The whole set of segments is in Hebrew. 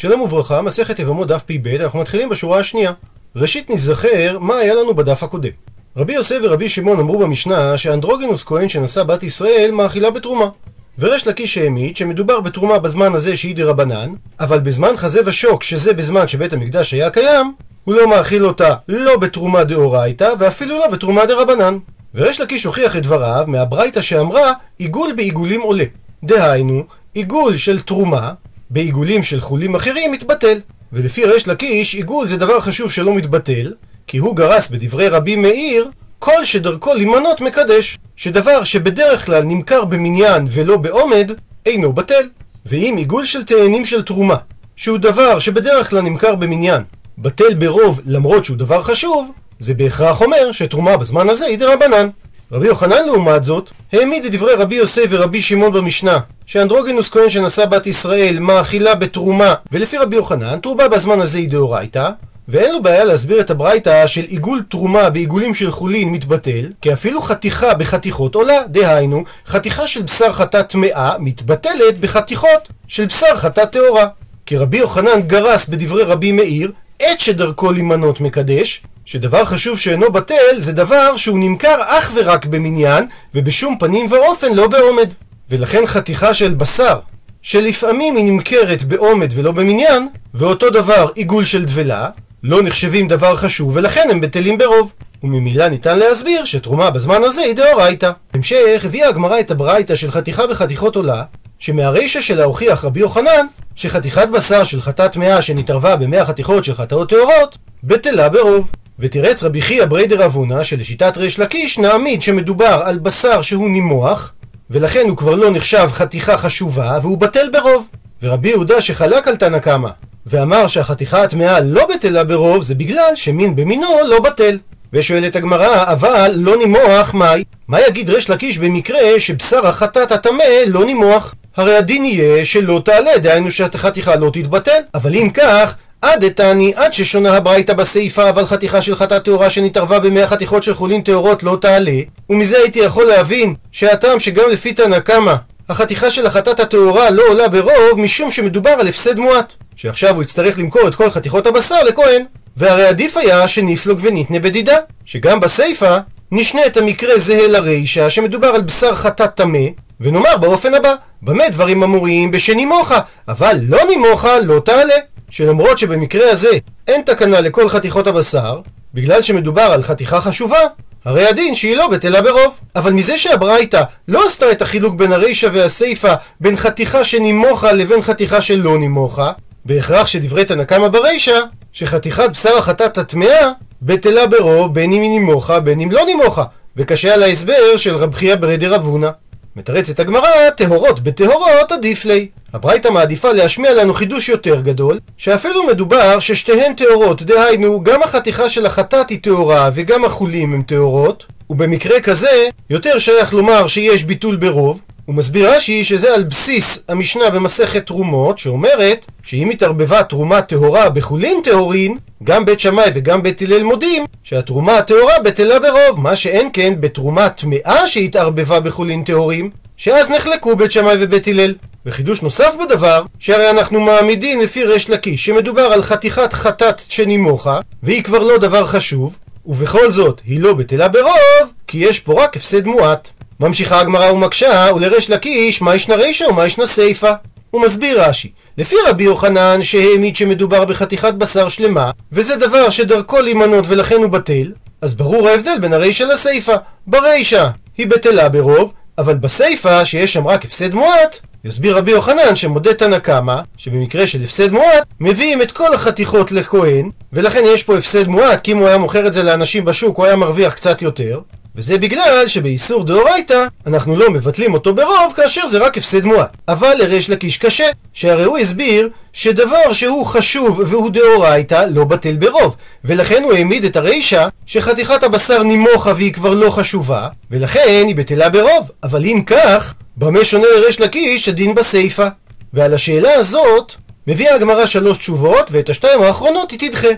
שלום וברכה, מסכת יבמות דף פ"ב, אנחנו מתחילים בשורה השנייה. ראשית נזכר מה היה לנו בדף הקודם. רבי יוסף ורבי שמעון אמרו במשנה שאנדרוגינוס כהן שנשא בת ישראל מאכילה בתרומה. וריש לקיש העמיד שמדובר בתרומה בזמן הזה שהיא דרבנן, אבל בזמן חזה ושוק, שזה בזמן שבית המקדש היה קיים, הוא לא מאכיל אותה לא בתרומה דאורייתא ואפילו לא בתרומה דרבנן. וריש לקיש הוכיח את דבריו מהברייתא שאמרה עיגול בעיגולים עולה. דהיינו, עיגול של תרומה בעיגולים של חולים אחרים מתבטל. ולפי ריש לקיש, עיגול זה דבר חשוב שלא מתבטל, כי הוא גרס בדברי רבי מאיר, כל שדרכו להימנות מקדש, שדבר שבדרך כלל נמכר במניין ולא בעומד, אינו בטל. ואם עיגול של תאנים של תרומה, שהוא דבר שבדרך כלל נמכר במניין, בטל ברוב למרות שהוא דבר חשוב, זה בהכרח אומר שתרומה בזמן הזה היא דרבנן. רבי יוחנן לעומת זאת, העמיד את דברי רבי יוסף ורבי שמעון במשנה, שאנדרוגינוס כהן שנשא בת ישראל מאכילה בתרומה, ולפי רבי יוחנן, תרומה בזמן הזה היא דאורייתא, ואין לו בעיה להסביר את הברייתא של עיגול תרומה בעיגולים של חולין מתבטל, כי אפילו חתיכה בחתיכות עולה, דהיינו, חתיכה של בשר חטאת טמאה מתבטלת בחתיכות של בשר חטאת טהורה. כי רבי יוחנן גרס בדברי רבי מאיר, עת שדרכו להימנות מקדש, שדבר חשוב שאינו בטל זה דבר שהוא נמכר אך ורק במניין, ובשום פנים ואופן לא בעומד. ולכן חתיכה של בשר, שלפעמים היא נמכרת בעומד ולא במניין, ואותו דבר עיגול של דבלה, לא נחשבים דבר חשוב ולכן הם בטלים ברוב. וממילא ניתן להסביר שתרומה בזמן הזה היא דאורייתא. בהמשך הביאה הגמרא את הברייתא של חתיכה בחתיכות עולה, שמהרישא שלה הוכיח רבי יוחנן שחתיכת בשר של חטאת טמאה שנתערבה במאה חתיכות של חטאות טהורות, בטלה ברוב. ותירץ רבי חייא בריידר אבונה שלשיטת ריש לקיש נעמיד שמדובר על בשר שהוא נימוח ולכן הוא כבר לא נחשב חתיכה חשובה והוא בטל ברוב. ורבי יהודה שחלק על תנא קמא ואמר שהחתיכה הטמאה לא בטלה ברוב זה בגלל שמין במינו לא בטל. ושואלת הגמרא, אבל לא נימוח מאי? מה יגיד ריש לקיש במקרה שבשר החטאת הטמא לא נימוח? הרי הדין יהיה שלא תעלה, דהיינו שהחתיכה לא תתבטל. אבל אם כך, עד אתני, עד ששונה הברייתא בסיפא, אבל חתיכה של חטאת טהורה שנתערבה במאה חתיכות של חולין טהורות לא תעלה, ומזה הייתי יכול להבין שהטעם שגם לפי תנא קמא, החתיכה של החטאת הטהורה לא עולה ברוב, משום שמדובר על הפסד מועט. שעכשיו הוא יצטרך למכור את כל חתיכות הבשר לכהן. והרי עדיף היה שניפלוג וניתנה בדידה, שגם בסיפא נשנה את המקרה זהה לרישא, שמדובר על בשר חטאת טמא, ונאמר באופן הבא, במה דברים אמורים בשנימוכה, אבל לא נימוכה לא תעלה. שלמרות שבמקרה הזה אין תקנה לכל חתיכות הבשר, בגלל שמדובר על חתיכה חשובה, הרי הדין שהיא לא בטלה ברוב. אבל מזה שהברייתא לא עשתה את החילוק בין הרישא והסיפא, בין חתיכה שנימוכה לבין חתיכה שלא נימוכה, בהכרח שדברי תנא קמא ברישא, שחתיכת בשר החטאת הטמאה בטלה ברוב בין אם היא נימוכה בין אם לא נימוכה, וקשה על ההסבר של רב חייא ברדר אבונה. מתרצת הגמרא, טהורות בטהורות עדיף לי. הברייתא מעדיפה להשמיע לנו חידוש יותר גדול, שאפילו מדובר ששתיהן טהורות, דהיינו, גם החתיכה של החטאת היא טהורה וגם החולים הם טהורות, ובמקרה כזה, יותר שייך לומר שיש ביטול ברוב, הוא מסביר רש"י שזה על בסיס המשנה במסכת תרומות, שאומרת שאם התערבבה תרומה טהורה בחולין טהורין, גם בית שמאי וגם בית הלל מודים שהתרומה הטהורה בטלה ברוב, מה שאין כן בתרומה טמאה שהתערבבה בחולין טהורים, שאז נחלקו בית שמאי ובית הלל. וחידוש נוסף בדבר, שהרי אנחנו מעמידים לפי ריש לקיש, שמדובר על חתיכת חטאת שנימוכה, והיא כבר לא דבר חשוב, ובכל זאת היא לא בטלה ברוב, כי יש פה רק הפסד מועט. ממשיכה הגמרא ומקשה, ולריש לקיש, מה ישנה רישא ומה ישנה סיפא? הוא מסביר רש"י, לפי רבי יוחנן שהעמיד שמדובר בחתיכת בשר שלמה, וזה דבר שדרכו להימנות ולכן הוא בטל, אז ברור ההבדל בין הרישא לסיפא. ברישא היא בטלה ברוב, אבל בסיפא, שיש שם רק הפסד מועט, יסביר רבי יוחנן שמודה תנא קמא, שבמקרה של הפסד מועט, מביאים את כל החתיכות לכהן, ולכן יש פה הפסד מועט, כי אם הוא היה מוכר את זה לאנשים בשוק, הוא היה מרוויח קצת יותר, וזה בגלל שבאיסור דאורייתא אנחנו לא מבטלים אותו ברוב כאשר זה רק הפסד מועט. אבל לריש לקיש קשה, שהרי הוא הסביר שדבר שהוא חשוב והוא דאורייתא לא בטל ברוב, ולכן הוא העמיד את הרישא שחתיכת הבשר נימוכה והיא כבר לא חשובה, ולכן היא בטלה ברוב. אבל אם כך, במה שונה לריש לקיש הדין בסיפא? ועל השאלה הזאת מביאה הגמרא שלוש תשובות, ואת השתיים האחרונות היא תדחה.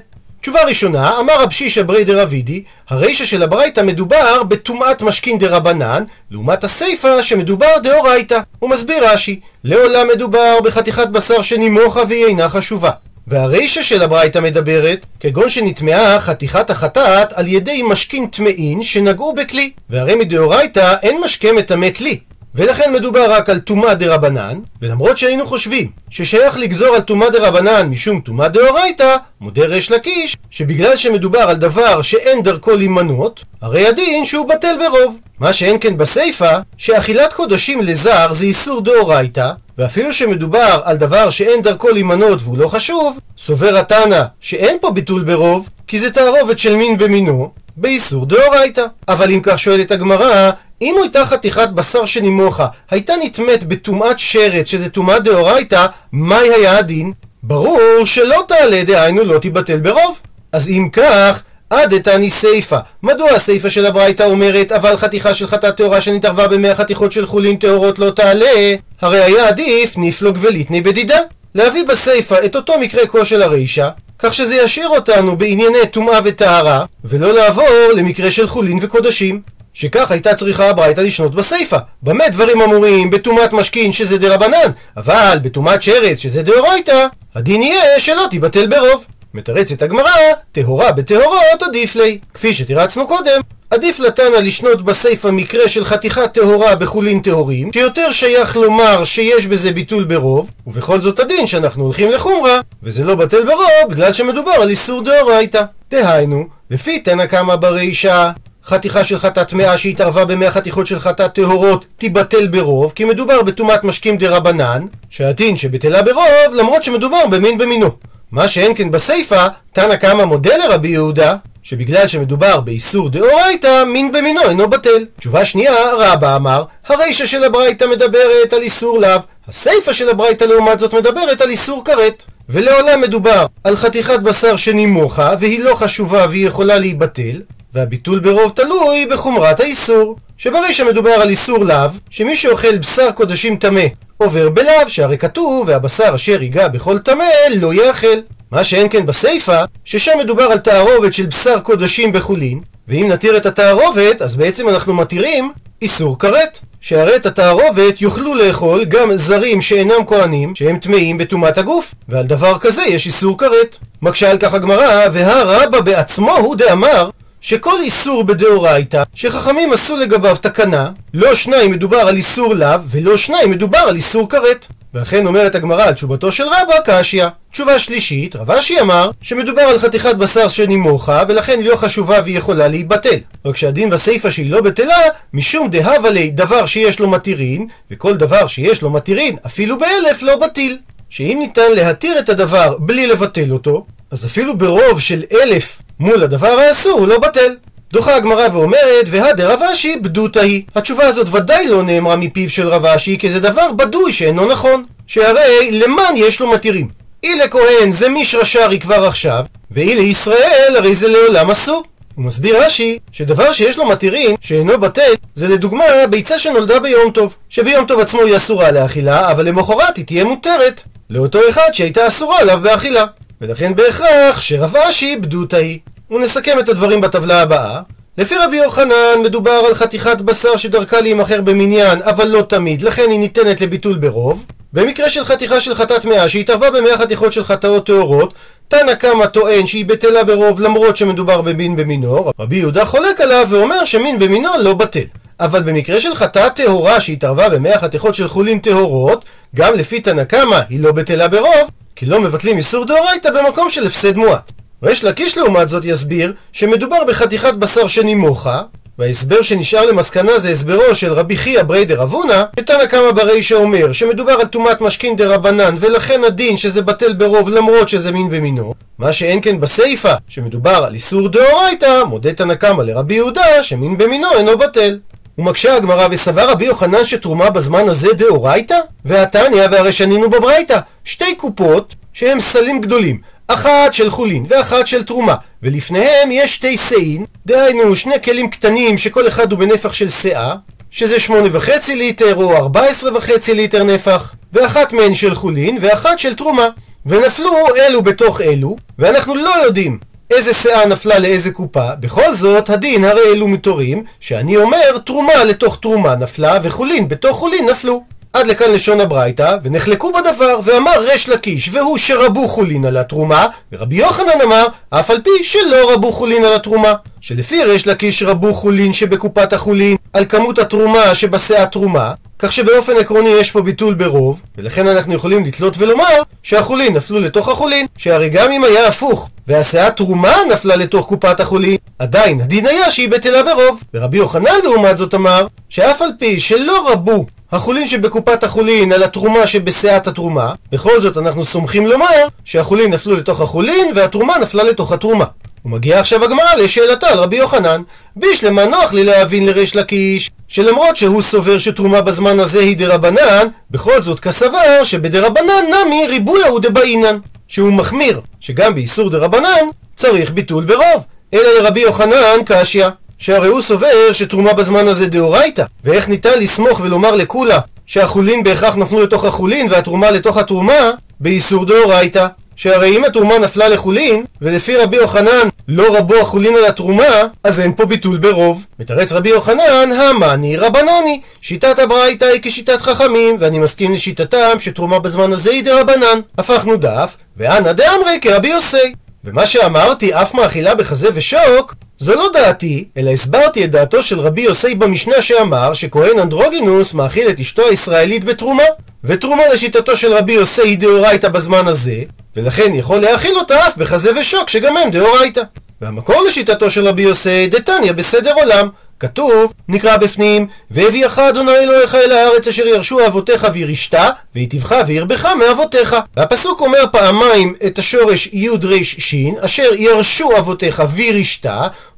תשובה ראשונה, אמר רב שישא ברי דרבידי, הרישא של הברייתא מדובר בטומאת משכין דרבנן, לעומת הסיפא שמדובר דאורייתא. הוא מסביר רש"י, לעולם מדובר בחתיכת בשר שנימוכה והיא אינה חשובה. והרישא של הברייתא מדברת, כגון שנטמעה חתיכת החטאת על ידי משכין טמאין שנגעו בכלי. והרי מדאורייתא אין משקה מטמא כלי. ולכן מדובר רק על טומאה דרבנן, ולמרות שהיינו חושבים ששייך לגזור על טומאה דרבנן משום טומאה דאורייתא, מודה ריש לקיש שבגלל שמדובר על דבר שאין דרכו להימנות, הרי הדין שהוא בטל ברוב. מה שאין כן בסיפא, שאכילת קודשים לזר זה איסור דאורייתא, ואפילו שמדובר על דבר שאין דרכו להימנות והוא לא חשוב, סובר התנא שאין פה ביטול ברוב, כי זה תערובת של מין במינו, באיסור דאורייתא. אבל אם כך שואלת הגמרא, אם הייתה חתיכת בשר שנימוכה, הייתה נטמאת בטומאת שרץ, שזה טומאה דאורייתא, מה היה הדין? ברור שלא תעלה, דהיינו לא תיבטל ברוב. אז אם כך, עד אתני סיפא. מדוע הסיפא של הברייתא אומרת, אבל חתיכה של חטאת טהורה שנתערבה במאה חתיכות של חולין טהורות לא תעלה? הרי היה עדיף נפלוג וליטני בדידה. להביא בסיפא את אותו מקרה כה של הרישא, כך שזה ישאיר אותנו בענייני טומאה וטהרה, ולא לעבור למקרה של חולין וקודשים. שכך הייתה צריכה הברייתא לשנות בסיפא. במה דברים אמורים בטומאת משכין שזה דרבנן, אבל בטומאת שרץ שזה דאורייתא, הדין יהיה שלא תיבטל ברוב. מתרצת הגמרא, טהורה בטהורות עדיף לי. כפי שתירצנו קודם, עדיף לתנא לשנות בסיפא מקרה של חתיכת טהורה בחולין טהורים, שיותר שייך לומר שיש בזה ביטול ברוב, ובכל זאת הדין שאנחנו הולכים לחומרה, וזה לא בטל ברוב בגלל שמדובר על איסור דאורייתא. דהיינו, לפי תנא קמא ברישא, חתיכה של חטאת טמאה שהתערבה במאה חתיכות של חטאת טהורות תיבטל ברוב, כי מדובר בטומאת משקים דה רבנן, שהדין שבטלה ברוב למרות שמדובר במין במינו. מה שאין כן בסיפא, תנא קמא מודה לרבי יהודה, שבגלל שמדובר באיסור דאורייתא, מין במינו אינו בטל. תשובה שנייה, רבא אמר, הרישא של הברייתא מדברת על איסור לאו, הסיפא של הברייתא לעומת זאת מדברת על איסור כרת. ולעולם מדובר על חתיכת בשר שנימוכה, והיא לא חשובה והיא יכולה להיבטל, והביטול ברוב תלוי בחומרת האיסור. שברישא מדובר על איסור לאו, שמי שאוכל בשר קודשים טמא עובר בלאו, שהרי כתוב, והבשר אשר ייגע בכל טמא לא יאכל. מה שאין כן בסיפא, ששם מדובר על תערובת של בשר קודשים בחולין, ואם נתיר את התערובת, אז בעצם אנחנו מתירים איסור כרת. שהרי את התערובת יוכלו לאכול גם זרים שאינם כהנים, שהם טמאים בטומאת הגוף, ועל דבר כזה יש איסור כרת. מקשה על כך הגמרא, והרבא בעצמו הוא דאמר, שכל איסור בדאורייתא, שחכמים עשו לגביו תקנה, לא שניים מדובר על איסור לאו, ולא שניים מדובר על איסור כרת. ואכן אומרת הגמרא על תשובתו של רבא קשיא. תשובה שלישית, רב אשי אמר שמדובר על חתיכת בשר שנימוכה ולכן היא לא חשובה והיא יכולה להיבטל. רק שהדין בסיפא שהיא לא בטלה, משום דהבה לי דבר שיש לו מתירין, וכל דבר שיש לו מתירין, אפילו באלף לא בטיל. שאם ניתן להתיר את הדבר בלי לבטל אותו, אז אפילו ברוב של אלף מול הדבר האסור הוא לא בטל. דוחה הגמרא ואומרת, והדה רב אשי בדותא היא. התשובה הזאת ודאי לא נאמרה מפיו של רב אשי, כי זה דבר בדוי שאינו נכון. שהרי למען יש לו מתירים. אי לכהן זה מישרא שרי כבר עכשיו, ואי לישראל הרי זה לעולם אסור. הוא מסביר רש"י שדבר שיש לו מתירים שאינו בטל זה לדוגמה ביצה שנולדה ביום טוב שביום טוב עצמו היא אסורה לאכילה אבל למחרת היא תהיה מותרת לאותו אחד שהייתה אסורה עליו באכילה ולכן בהכרח שרב אשי בדותא היא ונסכם את הדברים בטבלה הבאה. לפי רבי יוחנן מדובר על חתיכת בשר שדרכה להימכר במניין, אבל לא תמיד, לכן היא ניתנת לביטול ברוב. במקרה של חתיכה של חטאת מאה שהתערבה במאה חתיכות של חטאות טהורות, תנא קמא טוען שהיא בטלה ברוב למרות שמדובר במין במינו, רבי יהודה חולק עליו ואומר שמין במינו לא בטל. אבל במקרה של חטאת טהורה שהתערבה במאה חתיכות של חולין טהורות, גם לפי תנא קמא היא לא בטלה ברוב, כי לא מבטלים איסור דאורייתא במקום של הפסד מועט. ריש לקיש לעומת זאת יסביר שמדובר בחתיכת בשר שנימוכה וההסבר שנשאר למסקנה זה הסברו של רבי חייא בריידר אבונה שתנא קמא ברישא אומר שמדובר על טומאת משכין דה רבנן ולכן הדין שזה בטל ברוב למרות שזה מין במינו מה שאין כן בסיפא שמדובר על איסור דאורייתא מודה תנא קמא לרבי יהודה שמין במינו אינו בטל ומקשה הגמרא וסבר רבי יוחנן שתרומה בזמן הזה דאורייתא? והתניא והרי שנינו בברייתא שתי קופות שהם סלים גדולים אחת של חולין ואחת של תרומה, ולפניהם יש שתי שאין, דהיינו שני כלים קטנים שכל אחד הוא בנפח של שאה, שזה שמונה וחצי ליטר או ארבע עשרה וחצי ליטר נפח, ואחת מהן של חולין ואחת של תרומה. ונפלו אלו בתוך אלו, ואנחנו לא יודעים איזה שאה נפלה לאיזה קופה, בכל זאת הדין הרי אלו מתורים, שאני אומר תרומה לתוך תרומה נפלה, וחולין בתוך חולין נפלו. עד לכאן לשון הברייתא, ונחלקו בדבר, ואמר ריש לקיש, והוא שרבו חולין על התרומה, ורבי יוחנן אמר, אף על פי שלא רבו חולין על התרומה. שלפי ריש לקיש רבו חולין שבקופת החולין, על כמות התרומה שבשאה תרומה, כך שבאופן עקרוני יש פה ביטול ברוב, ולכן אנחנו יכולים לתלות ולומר שהחולין נפלו לתוך החולין, שהרי גם אם היה הפוך, והשאה תרומה נפלה לתוך קופת החולין, עדיין הדין היה שהיא בטלה ברוב. ורבי יוחנן לעומת זאת אמר, שאף על פי שלא רבו החולין שבקופת החולין על התרומה שבשאת התרומה, בכל זאת אנחנו סומכים לומר שהחולין נפלו לתוך החולין והתרומה נפלה לתוך התרומה. ומגיעה עכשיו הגמרא לשאלתה על רבי יוחנן, בישלמה נוח לי להבין לריש לקיש, שלמרות שהוא סובר שתרומה בזמן הזה היא דרבנן, בכל זאת כסבר שבדרבנן נמי ריבויה הוא דבעינן, שהוא מחמיר, שגם באיסור דרבנן צריך ביטול ברוב, אלא לרבי יוחנן קשיא. שהרי הוא סובר שתרומה בזמן הזה דאורייתא, ואיך ניתן לסמוך ולומר לכולה שהחולין בהכרח נפלו לתוך החולין והתרומה לתוך התרומה באיסור דאורייתא. שהרי אם התרומה נפלה לחולין, ולפי רבי יוחנן לא רבו החולין על התרומה, אז אין פה ביטול ברוב. מתרץ רבי יוחנן, המאני רבנני. שיטת הברייתא היא כשיטת חכמים, ואני מסכים לשיטתם שתרומה בזמן הזה היא דרבנן. הפכנו דף, ואנא דאמרי כרבי יוסי. ומה שאמרתי, אף מאכילה בחזה ושוק, זו לא דעתי, אלא הסברתי את דעתו של רבי יוסי במשנה שאמר שכהן אנדרוגינוס מאכיל את אשתו הישראלית בתרומה. ותרומה לשיטתו של רבי יוסי היא דאורייתא בזמן הזה, ולכן יכול להאכיל אותה אף בחזה ושוק שגם הם דאורייתא. והמקור לשיטתו של רבי יוסי דתניא בסדר עולם, כתוב, נקרא בפנים, והביאך אדוני אלוהיך אל הארץ אשר ירשו אבותיך וירשת, והיטיבך וירבך מאבותיך. והפסוק אומר פעמיים את השורש י' ר' ש', אשר ירשו אבותיך וירשת,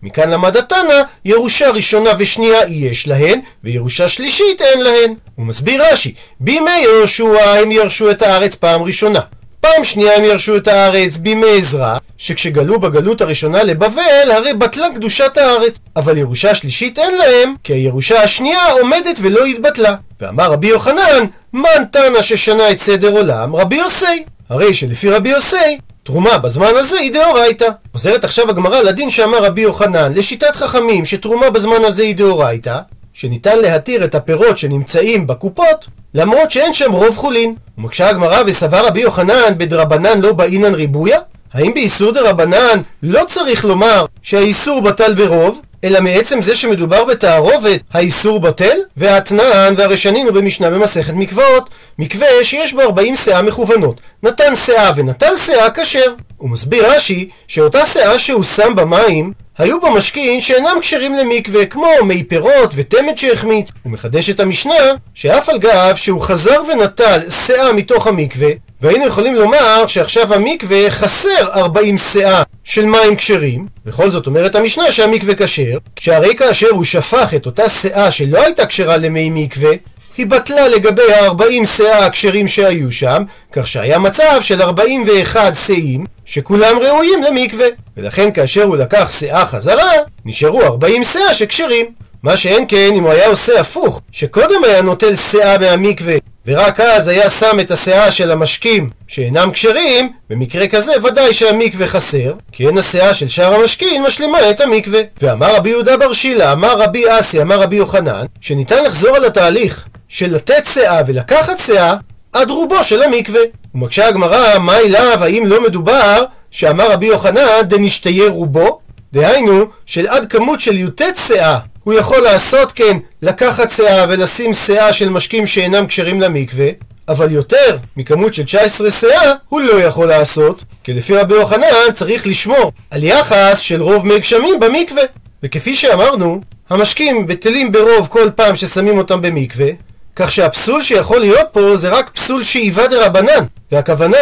מכאן למד התנא, ירושה ראשונה ושנייה יש להן, וירושה שלישית אין להן. הוא מסביר רש"י, בימי יהושע הם ירשו את הארץ פעם ראשונה. פעם שנייה הם ירשו את הארץ בימי עזרא, שכשגלו בגלות הראשונה לבבל, הרי בטלה קדושת הארץ. אבל ירושה שלישית אין להם, כי הירושה השנייה עומדת ולא התבטלה. ואמר רבי יוחנן, מן תנא ששנה את סדר עולם, רבי יוסי. הרי שלפי רבי יוסי, תרומה בזמן הזה היא דאורייתא. חוזרת עכשיו הגמרא לדין שאמר רבי יוחנן, לשיטת חכמים שתרומה בזמן הזה היא דאורייתא, שניתן להתיר את הפירות שנמצאים בקופות, למרות שאין שם רוב חולין. ומקשה הגמרא וסבר רבי יוחנן בדרבנן לא באינן ריבויה? האם באיסור דרבנן לא צריך לומר שהאיסור בטל ברוב, אלא מעצם זה שמדובר בתערובת, האיסור בטל? והאתנן והרשנין הוא במשנה במסכת מקוואות, מקווה שיש בו 40 שאה מכוונות. נתן שאה ונטל שאה כשר. הוא מסביר רש"י שאותה שאה שהוא שם במים היו בו משקין שאינם כשרים למקווה, כמו מי פירות ותמת שהחמיץ. הוא מחדש את המשנה, שאף על גב שהוא חזר ונטל שאה מתוך המקווה, והיינו יכולים לומר שעכשיו המקווה חסר 40 שאה של מים כשרים, בכל זאת אומרת המשנה שהמקווה כשר, שהרי כאשר הוא שפך את אותה שאה שלא הייתה כשרה למי מקווה, היא בטלה לגבי ה-40 שאה הכשרים שהיו שם, כך שהיה מצב של 41 שאים שכולם ראויים למקווה. ולכן כאשר הוא לקח שאה חזרה, נשארו 40 שאה שכשרים. מה שאין כן אם הוא היה עושה הפוך, שקודם היה נוטל שאה מהמקווה ורק אז היה שם את השאה של המשקים שאינם כשרים, במקרה כזה ודאי שהמקווה חסר, כי אין השאה של שאר המשקים משלימה את המקווה. ואמר רבי יהודה בר שילה, אמר רבי אסי, אמר רבי יוחנן, שניתן לחזור על התהליך של לתת שאה ולקחת שאה עד רובו של המקווה. ומקשה הגמרא, מה אליו, האם לא מדובר שאמר רבי יוחנן דנשתיה רובו? דהיינו, של עד כמות של י"ט שאה הוא יכול לעשות כן, לקחת שאה ולשים שאה של משקים שאינם כשרים למקווה, אבל יותר מכמות של 19 שאה הוא לא יכול לעשות, כי לפי רבי יוחנן צריך לשמור על יחס של רוב מי גשמים במקווה. וכפי שאמרנו, המשקים בטלים ברוב כל פעם ששמים אותם במקווה, כך שהפסול שיכול להיות פה זה רק פסול שאיבה דרבנן, והכוונה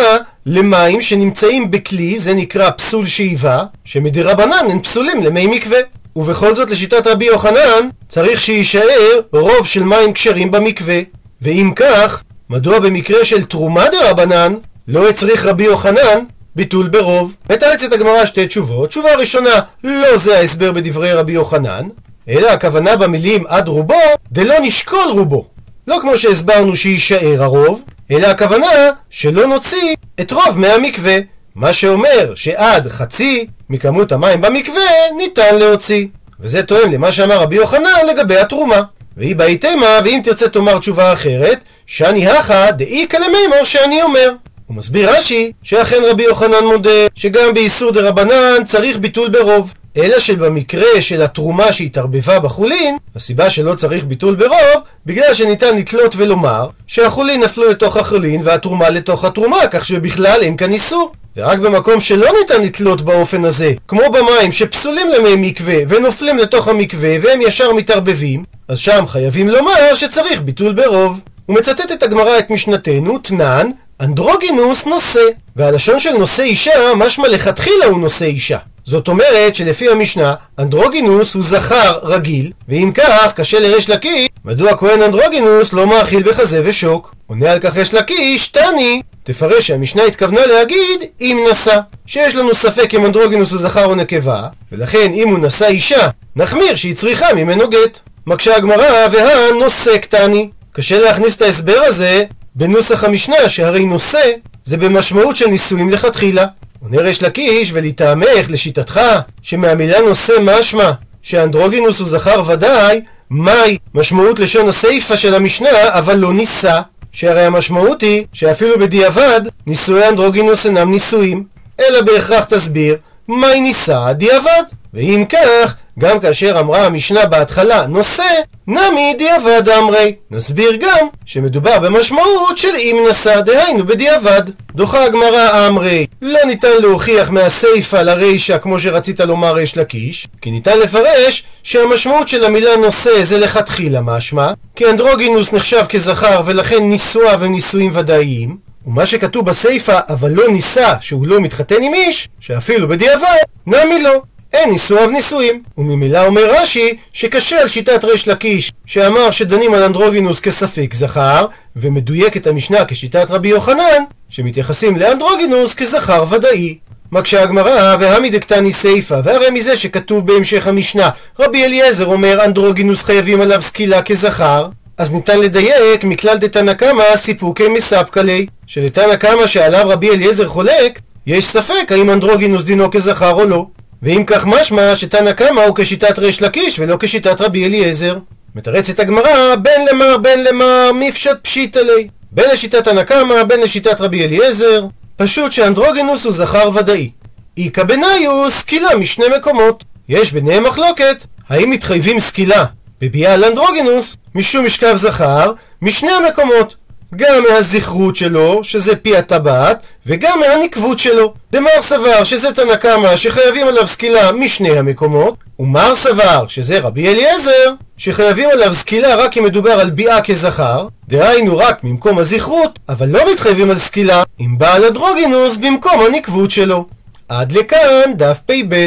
למים שנמצאים בכלי, זה נקרא פסול שאיבה, שמדרבנן הם פסולים למי מקווה. ובכל זאת לשיטת רבי יוחנן צריך שיישאר רוב של מים כשרים במקווה. ואם כך, מדוע במקרה של תרומה דרבנן לא הצריך רבי יוחנן ביטול ברוב? מתרצת הגמרא שתי תשובות. תשובה ראשונה, לא זה ההסבר בדברי רבי יוחנן, אלא הכוונה במילים עד רובו, דלא נשקול רובו. לא כמו שהסברנו שיישאר הרוב, אלא הכוונה שלא נוציא את רוב מהמקווה. מה שאומר שעד חצי מכמות המים במקווה ניתן להוציא. וזה תואם למה שאמר רבי יוחנן לגבי התרומה. והיא באי תימה, ואם תרצה תאמר תשובה אחרת, שאני הכא דאיכא למימור שאני אומר. הוא מסביר רש"י, שאכן רבי יוחנן מודה, שגם באיסור דה רבנן צריך ביטול ברוב. אלא שבמקרה של התרומה שהתערבבה בחולין, הסיבה שלא צריך ביטול ברוב, בגלל שניתן לתלות ולומר שהחולין נפלו לתוך החולין והתרומה לתוך התרומה, כך שבכלל אין כאן איסור. ורק במקום שלא ניתן לתלות באופן הזה, כמו במים שפסולים למי מקווה ונופלים לתוך המקווה והם ישר מתערבבים, אז שם חייבים לומר שצריך ביטול ברוב. הוא מצטט את הגמרא את משנתנו, תנן, אנדרוגינוס נושא. והלשון של נושא אישה, משמע לכתחילה הוא נושא אישה. זאת אומרת שלפי המשנה, אנדרוגינוס הוא זכר רגיל, ואם כך, קשה לריש לקיש, מדוע כהן אנדרוגינוס לא מאכיל בחזה ושוק? עונה על כך ריש לקיש, תני, תפרש שהמשנה התכוונה להגיד אם נשא, שיש לנו ספק אם אנדרוגינוס הוא זכר או נקבה, ולכן אם הוא נשא אישה, נחמיר שהיא צריכה ממנו גט. מקשה הגמרא, והנושא קטני. קשה להכניס את ההסבר הזה בנוסח המשנה, שהרי נושא זה במשמעות של נישואים לכתחילה. עונה ריש לקיש, ולטעמך, לשיטתך, שמהמילה נושא משמע שאנדרוגינוס הוא זכר ודאי, מהי משמעות לשון הסיפה של המשנה, אבל לא נישא? שהרי המשמעות היא שאפילו בדיעבד נישואי אנדרוגינוס אינם נישואים, אלא בהכרח תסביר מהי נישא דיעבד. ואם כך, גם כאשר אמרה המשנה בהתחלה נושא, נמי דיעבד אמרי. נסביר גם שמדובר במשמעות של אם נשא, דהיינו בדיעבד. דוחה הגמרא אמרי, לא ניתן להוכיח מהסיפא לרישא כמו שרצית לומר ריש לקיש, כי ניתן לפרש שהמשמעות של המילה נושא זה לכתחילה משמע, כי אנדרוגינוס נחשב כזכר ולכן נישואיו הם נישואים ודאיים, ומה שכתוב בסיפא, אבל לא נישא שהוא לא מתחתן עם איש, שאפילו בדיעבד, נמי לא. אין נישואיו נישואים. וממילא אומר רש"י שקשה על שיטת ריש לקיש שאמר שדנים על אנדרוגינוס כספק זכר ומדויק את המשנה כשיטת רבי יוחנן שמתייחסים לאנדרוגינוס כזכר ודאי. מקשה הגמרא והמי דקתני סיפא והרי מזה שכתוב בהמשך המשנה רבי אליעזר אומר אנדרוגינוס חייבים עליו סקילה כזכר אז ניתן לדייק מכלל דתנא קמא סיפוקי מספקא ליה שלתנא קמא שעליו רבי אליעזר חולק יש ספק האם אנדרוגינוס דינו כזכר או לא ואם כך משמע שתנא קמא הוא כשיטת ריש לקיש ולא כשיטת רבי אליעזר. מתרצת הגמרא בין למר בין למר מפשט פשיטא ליה. בין לשיטת תנא קמא בין לשיטת רבי אליעזר. פשוט שאנדרוגינוס הוא זכר ודאי. איכא בניו סקילה משני מקומות. יש ביניהם מחלוקת האם מתחייבים סקילה בביאה על אנדרוגינוס משום משכב זכר משני המקומות. גם מהזכרות שלו, שזה פי הטבעת, וגם מהנקבות שלו. דמר סבר שזה תנא קמא שחייבים עליו סקילה משני המקומות, ומר סבר שזה רבי אליעזר שחייבים עליו סקילה רק אם מדובר על ביאה כזכר, דהיינו רק ממקום הזכרות, אבל לא מתחייבים על סקילה עם בעל הדרוגינוס במקום הנקבות שלו. עד לכאן דף פ"ב